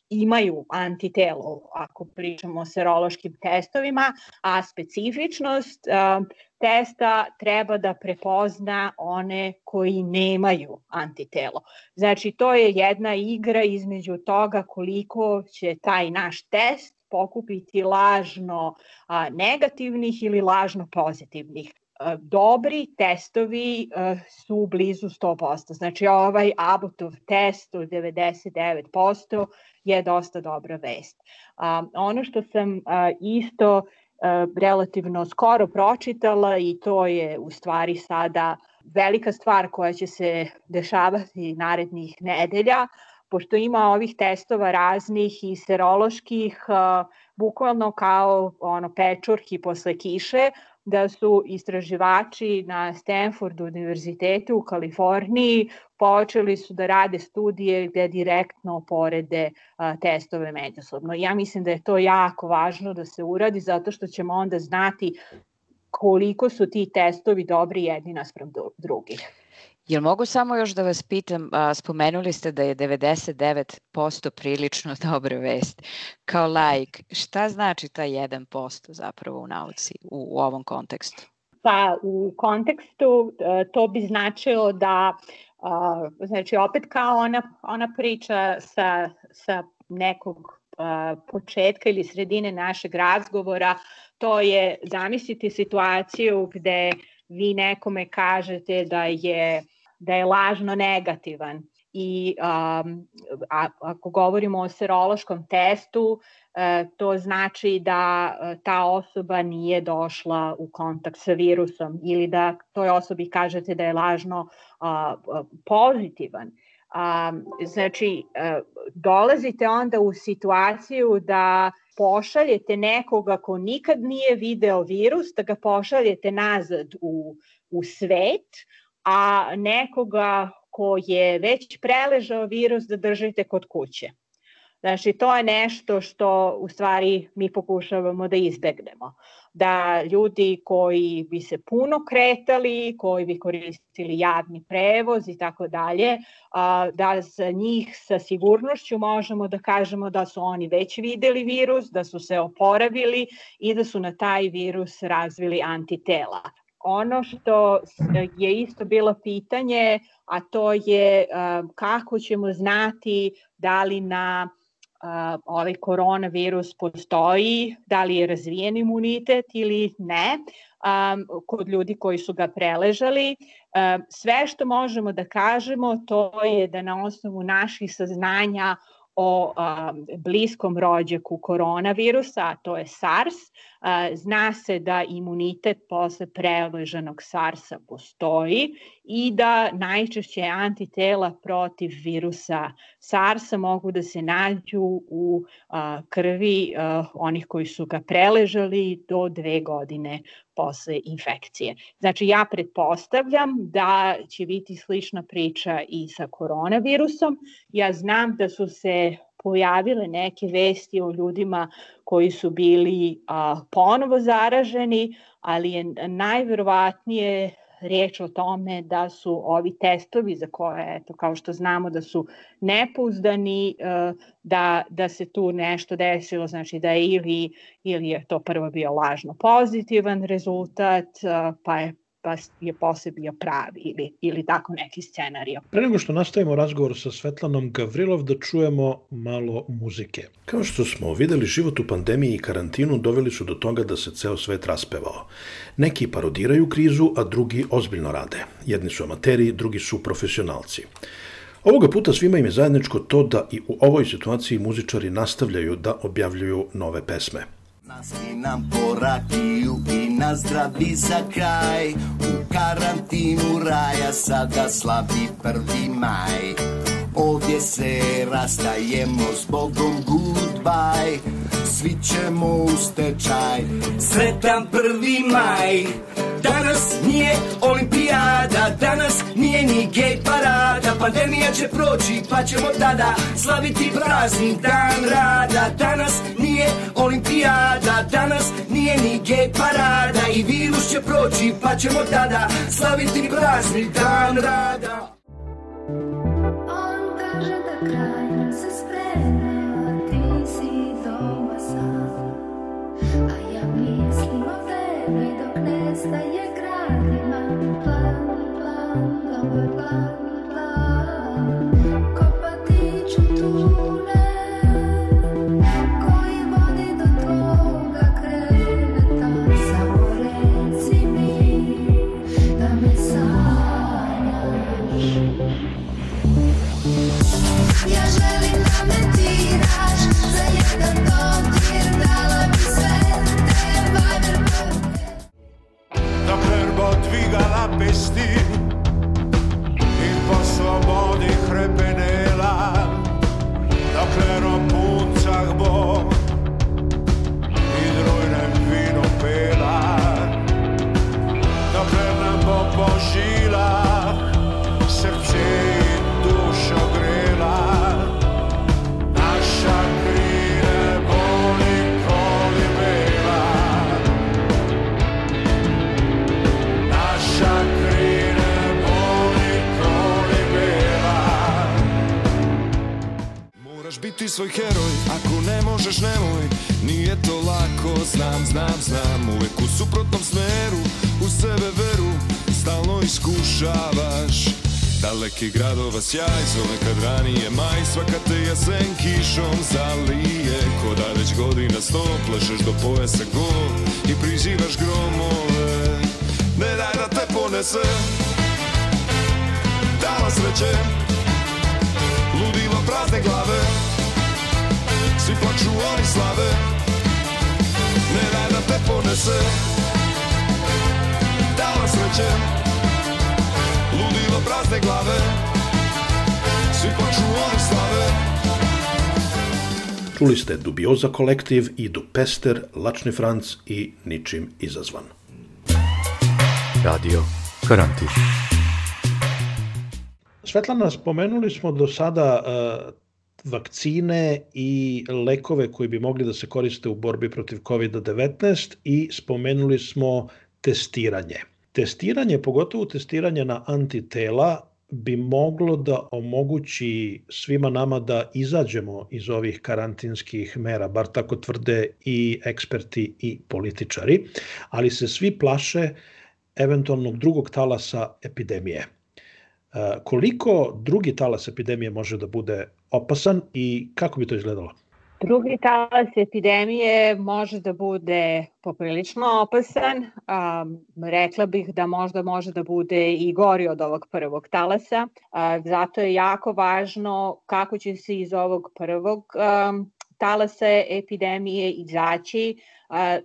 imaju antitelo ako pričamo o serološkim testovima, a specifičnost testa treba da prepozna one koji nemaju antitelo. Znači, to je jedna igra između toga koliko će taj naš test pokupiti lažno a, negativnih ili lažno pozitivnih. Dobri testovi su blizu 100%. Znači ovaj Abbotov test od 99% je dosta dobra vest. Ono što sam isto relativno skoro pročitala i to je u stvari sada velika stvar koja će se dešavati narednih nedelja, pošto ima ovih testova raznih i seroloških, bukvalno kao ono pečurki posle kiše, da su istraživači na Stanford univerzitetu u Kaliforniji počeli su da rade studije gde direktno porede a, testove međusobno. Ja mislim da je to jako važno da se uradi zato što ćemo onda znati koliko su ti testovi dobri jedni naspram drugih. Jel mogu samo još da vas pitam, a, spomenuli ste da je 99% prilično dobra vest. Kao laik, šta znači ta 1% zapravo u nauci u, u ovom kontekstu? Pa u kontekstu e, to bi značilo da, znači opet kao ona, ona priča sa, sa nekog početka ili sredine našeg razgovora, to je zamisliti situaciju gde vi nekome kažete da je da je lažno negativan. I um, a, ako govorimo o serološkom testu, e, to znači da e, ta osoba nije došla u kontakt sa virusom ili da toj osobi kažete da je lažno a, pozitivan. A, znači, a, dolazite onda u situaciju da pošaljete nekoga ko nikad nije video virus, da ga pošaljete nazad u, u svet, a nekoga ko je već preležao virus da držite kod kuće. Znači, to je nešto što u stvari mi pokušavamo da izbegnemo. Da ljudi koji bi se puno kretali, koji bi koristili javni prevoz i tako dalje, da za njih sa sigurnošću možemo da kažemo da su oni već videli virus, da su se oporavili i da su na taj virus razvili antitela. Ono što je isto bilo pitanje, a to je kako ćemo znati da li na ovaj koronavirus postoji, da li je razvijen imunitet ili ne, kod ljudi koji su ga preležali. Sve što možemo da kažemo to je da na osnovu naših saznanja o a, bliskom rođaku koronavirusa, a to je SARS. A, zna se da imunitet posle preležanog SARS-a postoji i da najčešće antitela protiv virusa SARS-a mogu da se nađu u a, krvi a, onih koji su ga preležali do dve godine posle infekcije. Znači ja pretpostavljam da će biti slična priča i sa koronavirusom. Ja znam da su se pojavile neke vesti o ljudima koji su bili a, ponovo zaraženi, ali je najverovatnije riječ o tome da su ovi testovi za koje, eto, kao što znamo da su nepouzdani, e, da, da se tu nešto desilo, znači da je ili, ili je to prvo bio lažno pozitivan rezultat, e, pa je pa je posle bio pravi ili, ili tako neki scenario. Pre nego što nastavimo razgovor sa Svetlanom Gavrilov da čujemo malo muzike. Kao što smo videli, život u pandemiji i karantinu doveli su do toga da se ceo svet raspevao. Neki parodiraju krizu, a drugi ozbiljno rade. Jedni su amateri, drugi su profesionalci. Ovoga puta svima im je zajedničko to da i u ovoj situaciji muzičari nastavljaju da objavljuju nove pesme. Nasti nam po rakiju i na zdravi za kraj. U karantinu raja sada slavi prvi maj Ovdje se rastajemo s Bogom goodbye. Svi ćemo u stečaj. Sretan prvi maj. Danas nije olimpijada, danas nije ni gej parada. Pandemija će proći pa ćemo tada slaviti praznik dan rada. Danas nije olimpijada, danas nije ni gej parada. I virus će proći pa ćemo tada slaviti praznik dan rada I suspend. Da ponese Dala sreće Ludilo prazne glave Svi plaču, oni slave Čuli ste Dubioza kolektiv i Dupester, Lačni Franc i Ničim izazvan. Radio Karantin. Svetlana, spomenuli smo do sada uh, vakcine i lekove koji bi mogli da se koriste u borbi protiv COVID-19 i spomenuli smo testiranje. Testiranje, pogotovo testiranje na antitela, bi moglo da omogući svima nama da izađemo iz ovih karantinskih mera, bar tako tvrde i eksperti i političari, ali se svi plaše eventualnog drugog talasa epidemije. E, Koliko drugi talas epidemije može da bude opasan i kako bi to izgledalo? Drugi talas epidemije može da bude poprilično opasan. Um, rekla bih da možda može da bude i gori od ovog prvog talasa. Uh, zato je jako važno kako će se iz ovog prvog um, talasa epidemije izaći.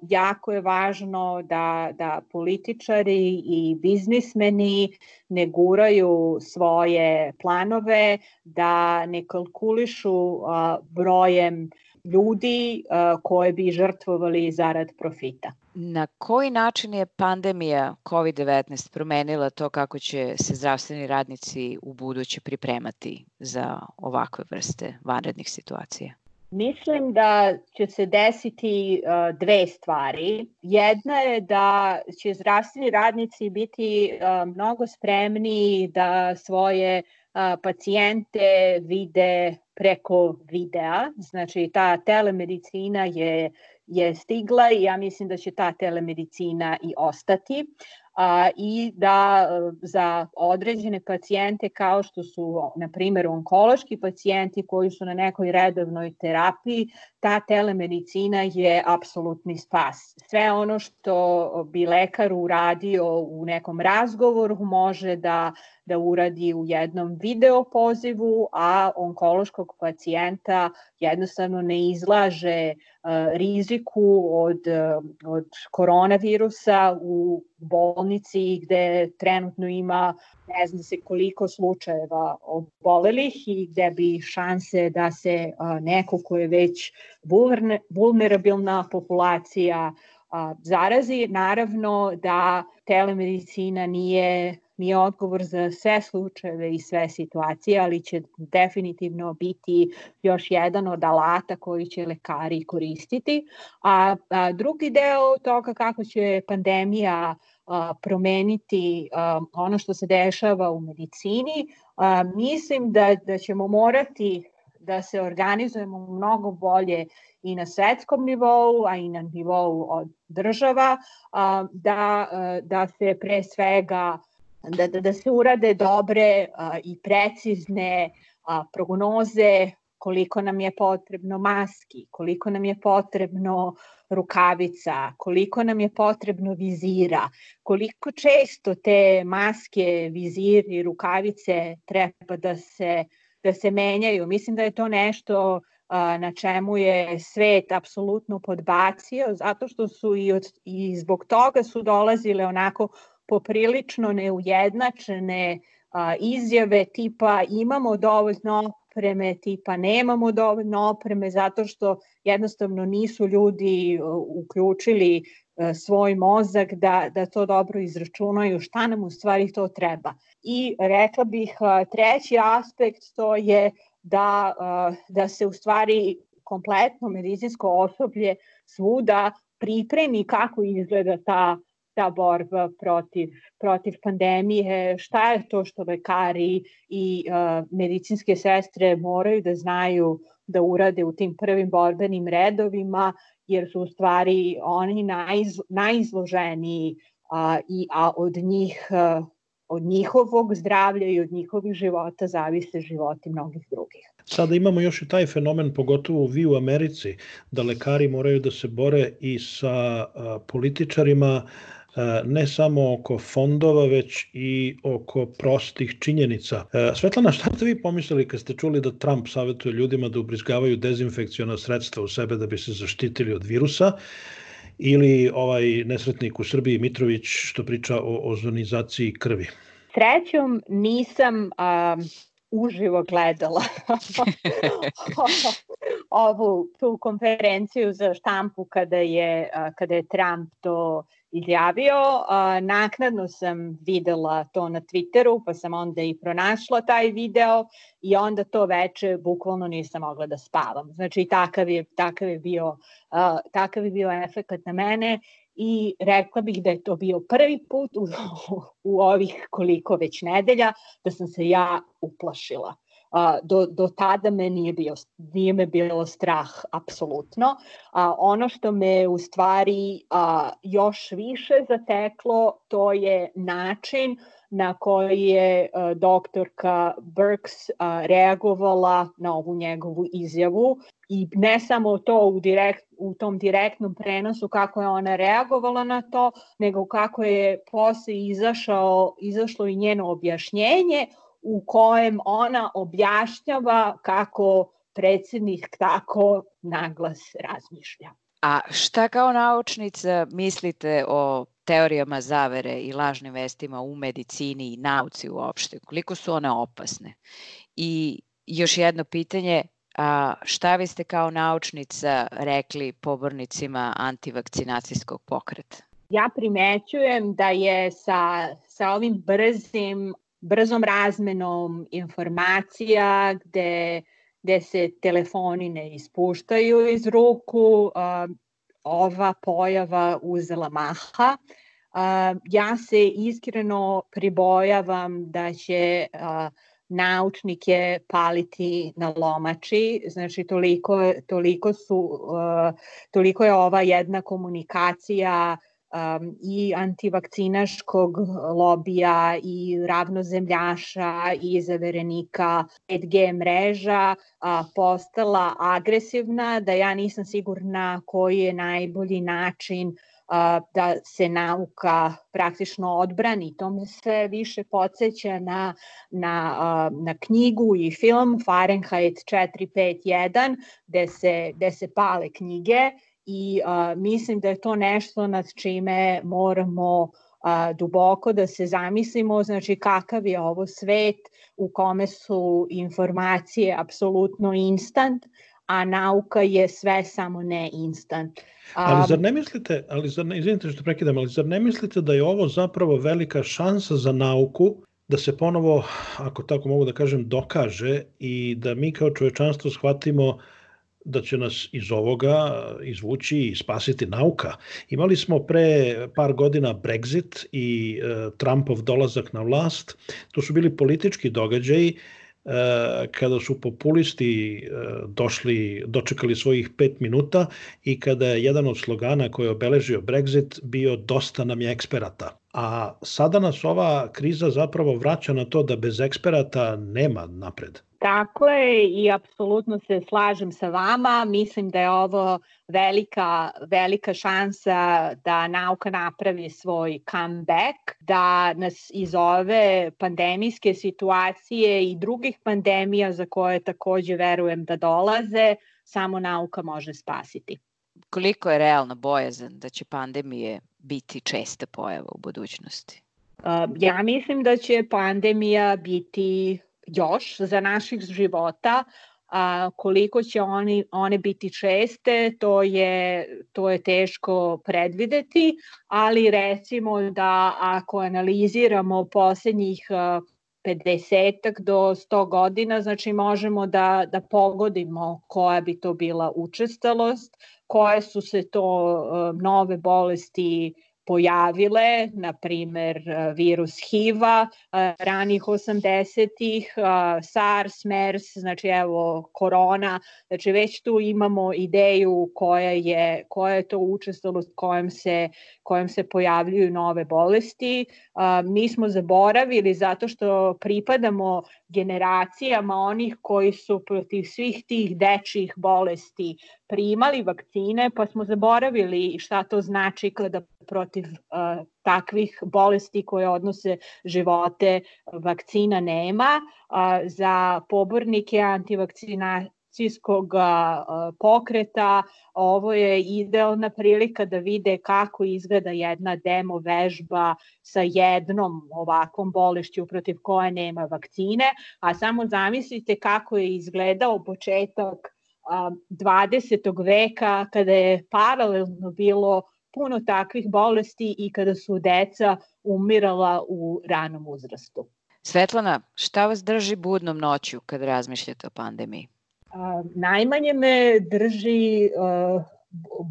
Jako je važno da, da političari i biznismeni ne guraju svoje planove, da ne kalkulišu brojem ljudi koje bi žrtvovali zarad profita. Na koji način je pandemija COVID-19 promenila to kako će se zdravstveni radnici u buduće pripremati za ovakve vrste vanrednih situacija? Mislim da će se desiti uh, dve stvari. Jedna je da će zdravstveni radnici biti uh, mnogo spremni da svoje uh, pacijente vide preko videa. Znači ta telemedicina je je stigla i ja mislim da će ta telemedicina i ostati a, i da e, za određene pacijente kao što su na primjer onkološki pacijenti koji su na nekoj redovnoj terapiji, ta telemedicina je apsolutni spas. Sve ono što bi lekar uradio u nekom razgovoru može da da uradi u jednom video pozivu, a onkološkog pacijenta jednostavno ne izlaže riziku od, od koronavirusa u bolnici gde trenutno ima ne zna se koliko slučajeva obolelih i gde bi šanse da se neko ko je već vulnerabilna populacija zarazi. Naravno da telemedicina nije nije odgovor za sve slučajeve i sve situacije, ali će definitivno biti još jedan od alata koji će lekari koristiti. A, a drugi deo toga kako će pandemija a, promeniti a, ono što se dešava u medicini, a, mislim da, da ćemo morati da se organizujemo mnogo bolje i na svetskom nivou, a i na nivou od država, da, da se pre svega da, da, da se urade dobre a, i precizne a, prognoze koliko nam je potrebno maski, koliko nam je potrebno rukavica, koliko nam je potrebno vizira, koliko često te maske, viziri, rukavice treba da se, da se menjaju. Mislim da je to nešto na čemu je svet apsolutno podbacio, zato što su i, od, i zbog toga su dolazile onako poprilično neujednačene a, izjave tipa imamo dovoljno opreme, tipa nemamo dovoljno opreme zato što jednostavno nisu ljudi uključili svoj mozak da, da to dobro izračunaju šta nam u stvari to treba. I rekla bih treći aspekt to je da, da se u stvari kompletno medicinsko osoblje svuda pripremi kako izgleda ta ta borba protiv, protiv pandemije, šta je to što lekari i uh, medicinske sestre moraju da znaju da urade u tim prvim borbenim redovima, jer su u stvari oni najz, najizloženiji uh, i a od njih uh, od njihovog zdravlja i od njihovih života zavise životi mnogih drugih. Sada imamo još i taj fenomen, pogotovo vi u Americi, da lekari moraju da se bore i sa a, političarima, ne samo oko fondova, već i oko prostih činjenica. Svetlana, šta ste vi pomislili kad ste čuli da Trump savjetuje ljudima da ubrizgavaju dezinfekcijona sredstva u sebe da bi se zaštitili od virusa? ili ovaj nesretnik u Srbiji Mitrović što priča o ozonizaciji krvi? Srećom nisam um, uživo gledala ovu tu konferenciju za štampu kada je, kada je Trump to izjavio. Naknadno sam videla to na Twitteru, pa sam onda i pronašla taj video i onda to veče bukvalno nisam mogla da spavam. Znači takav je, takav je bio, takav je bio efekt na mene i rekla bih da je to bio prvi put u, u ovih koliko već nedelja da sam se ja uplašila. A, do, do tada me nije, bio, nije me bilo strah apsolutno. A, ono što me u stvari a, još više zateklo to je način na koji je a, doktorka Burks a, reagovala na ovu njegovu izjavu i ne samo to u, direkt, u tom direktnom prenosu kako je ona reagovala na to, nego kako je posle izašao, izašlo i njeno objašnjenje u kojem ona objašnjava kako predsednik tako naglas razmišlja. A šta kao naučnica mislite o teorijama zavere i lažnim vestima u medicini i nauci uopšte? Koliko su one opasne? I još jedno pitanje, a šta biste kao naučnica rekli pobornicima antivakcinacijskog pokreta? Ja primećujem da je sa, sa ovim brzim brzom razmenom informacija gde, gde se telefoni ne ispuštaju iz ruku, ova pojava uzela maha. Ja se iskreno pribojavam da će naučnike paliti na lomači, znači toliko, toliko, su, toliko je ova jedna komunikacija um, i antivakcinaškog lobija i ravnozemljaša i zaverenika 5G mreža a, postala agresivna, da ja nisam sigurna koji je najbolji način a, da se nauka praktično odbrani. To me sve više podsjeća na, na, a, na knjigu i film Fahrenheit 451, gde se, gde se pale knjige i a, mislim da je to nešto nad čime moramo a, duboko da se zamislimo, znači kakav je ovo svet u kome su informacije apsolutno instant, a nauka je sve samo ne instant. Ali zar ne mislite, ali zar ne, izvinite što prekidam, ali zar ne mislite da je ovo zapravo velika šansa za nauku da se ponovo, ako tako mogu da kažem, dokaže i da mi kao čovečanstvo shvatimo uh, da će nas iz ovoga izvući i spasiti nauka. Imali smo pre par godina Brexit i e, Trumpov dolazak na vlast. To su bili politički događaji e, kada su populisti e, došli, dočekali svojih pet minuta i kada je jedan od slogana koji je obeležio Brexit bio dosta nam je eksperata. A sada nas ova kriza zapravo vraća na to da bez eksperata nema napred. Tako je i apsolutno se slažem sa vama. Mislim da je ovo velika, velika šansa da nauka napravi svoj comeback, da nas iz ove pandemijske situacije i drugih pandemija za koje takođe verujem da dolaze, samo nauka može spasiti. Koliko je realna bojazan da će pandemije biti česta pojava u budućnosti? Uh, Ja mislim da će pandemija biti još za naših života, a koliko će oni, one biti česte, to je, to je teško predvideti, ali recimo da ako analiziramo poslednjih a, 50 do 100 godina, znači možemo da, da pogodimo koja bi to bila učestalost, koje su se to nove bolesti pojavile, na primer e, virus HIV-a, e, ranih 80-ih, e, SARS, MERS, znači evo korona, znači već tu imamo ideju koja je, koja je to učestalost kojom se, kojom se pojavljuju nove bolesti. Mi smo zaboravili zato što pripadamo generacijama onih koji su protiv svih tih dečjih bolesti primali vakcine, pa smo zaboravili šta to znači kada protiv uh, takvih bolesti koje odnose živote vakcina nema. Uh, za pobornike antivakcinacijskog pokreta ovo je idealna prilika da vide kako izgleda jedna demo vežba sa jednom ovakvom bolešću protiv koje nema vakcine, a samo zamislite kako je izgledao početak 20. veka kada je paralelno bilo puno takvih bolesti i kada su deca umirala u ranom uzrastu. Svetlana, šta vas drži budnom noću kad razmišljate o pandemiji? A, najmanje me drži a,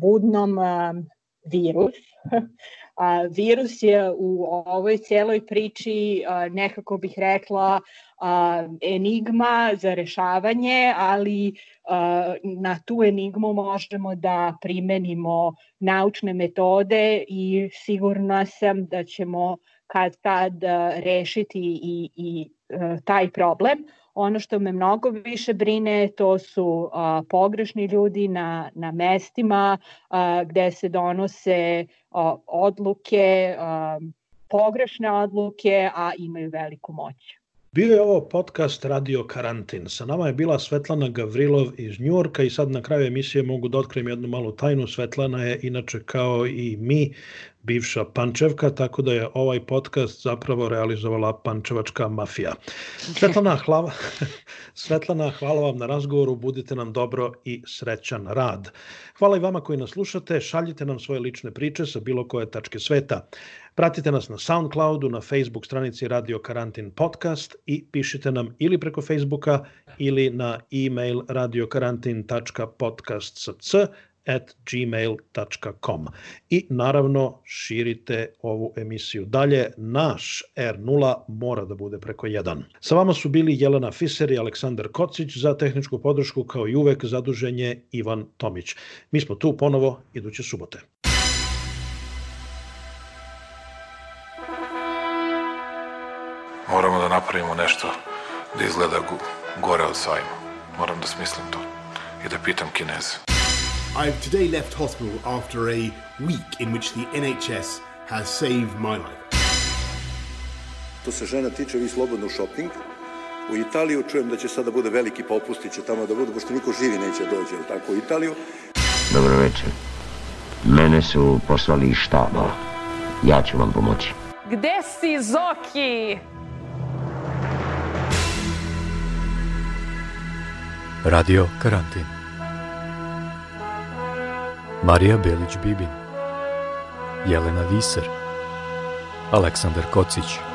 budnom a, virus. A, virus je u ovoj celoj priči a, nekako bih rekla a, enigma za rešavanje, ali na tu enigmu možemo da primenimo naučne metode i sigurna sam da ćemo kad tad a, rešiti i, i a, taj problem. Ono što me mnogo više brine to su a, pogrešni ljudi na, na mestima a, gde se donose a, odluke, a, pogrešne odluke, a imaju veliku moć. Bio je ovo podcast Radio Karantin. Sa nama je bila Svetlana Gavrilov iz Njurka i sad na kraju emisije mogu da otkrijem jednu malu tajnu. Svetlana je inače kao i mi bivša Pančevka, tako da je ovaj podcast zapravo realizovala Pančevačka mafija. Svetlana, hvala, Svetlana, hvala vam na razgovoru, budite nam dobro i srećan rad. Hvala i vama koji nas slušate, šaljite nam svoje lične priče sa bilo koje tačke sveta. Pratite nas na Soundcloudu, na Facebook stranici Radio Karantin Podcast i pišite nam ili preko Facebooka ili na e-mail radiokarantin.podcast sa c at gmail.com i naravno širite ovu emisiju dalje. Naš R0 mora da bude preko 1. Sa vama su bili Jelena Fiser i Aleksandar Kocić za tehničku podršku kao i uvek zadužen je Ivan Tomić. Mi smo tu ponovo iduće subote. Moramo da napravimo nešto da izgleda gore od sajma. Moram da smislim to i da pitam Kineze. I've today left hospital after a week in which the NHS has saved my life. To se žena tiče, vi slobodno u shopping. U Italiju čujem da će sada bude veliki popusti, će tamo da budu, pošto niko živi neće dođe, jel tako, u Italiju. Dobro večer. Mene su poslali iz štaba. Ja ću vam pomoći. Gde si, Zoki? Radio Karantin Marija Belić-Bibin Jelena Viser Aleksandar Kocić